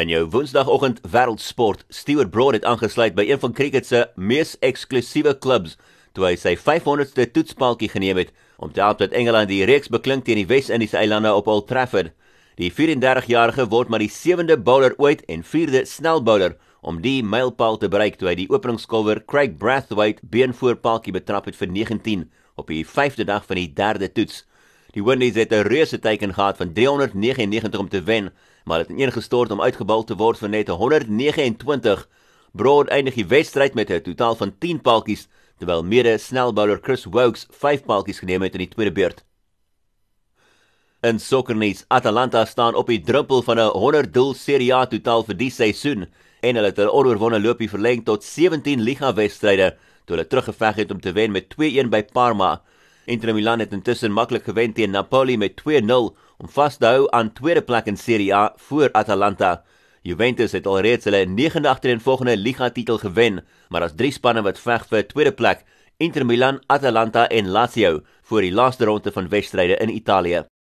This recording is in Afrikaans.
In jou Woensdagoggend wêreldsport, Stewart Broad het aangesluit by een van cricket se mees eksklusiewe klubs toe hy sy 500ste toetspaaltjie geneem het om te help dat Engeland die reeks beklink teen die Wes-Indiese eilande op Old Trafford. Die 34-jarige word maar die sewende bowler ooit en vierde snelbowler om die mylpaal te bereik toe hy die openingskolwer Craig Brathwaite beenvoorpaaltjie betrap het vir 19 op die 5de dag van die derde toets. Die Windies het 'n reuse teiken gehad van 399 om te wen, maar het ineengestort om uitgebal te word vir net 129. Broad eindig die wedstryd met 'n totaal van 10 paaltjies, terwyl mede snelbouler Chris Wokes 5 paaltjies geneem het in die tweede beurt. In sokkernuus, Atalanta staan op die drempel van 'n 100-doel Serie A totaal vir die seisoen en hulle het hulle onoorwonde loopie verleng tot 17 liga-wedstryde toe hulle teruggeveg het om te wen met 2-1 by Parma. Inter Milan het intussen maklik gewen teen Napoli met 2-0 om vas te hou aan tweede plek in Serie A voor Atalanta. Juventus het alreeds hulle 9de agtereenvolgende liga-titel gewen, maar as drie spanne wat veg vir tweede plek, Inter Milan, Atalanta en Lazio, voor die laaste ronde van wedstryde in Italië.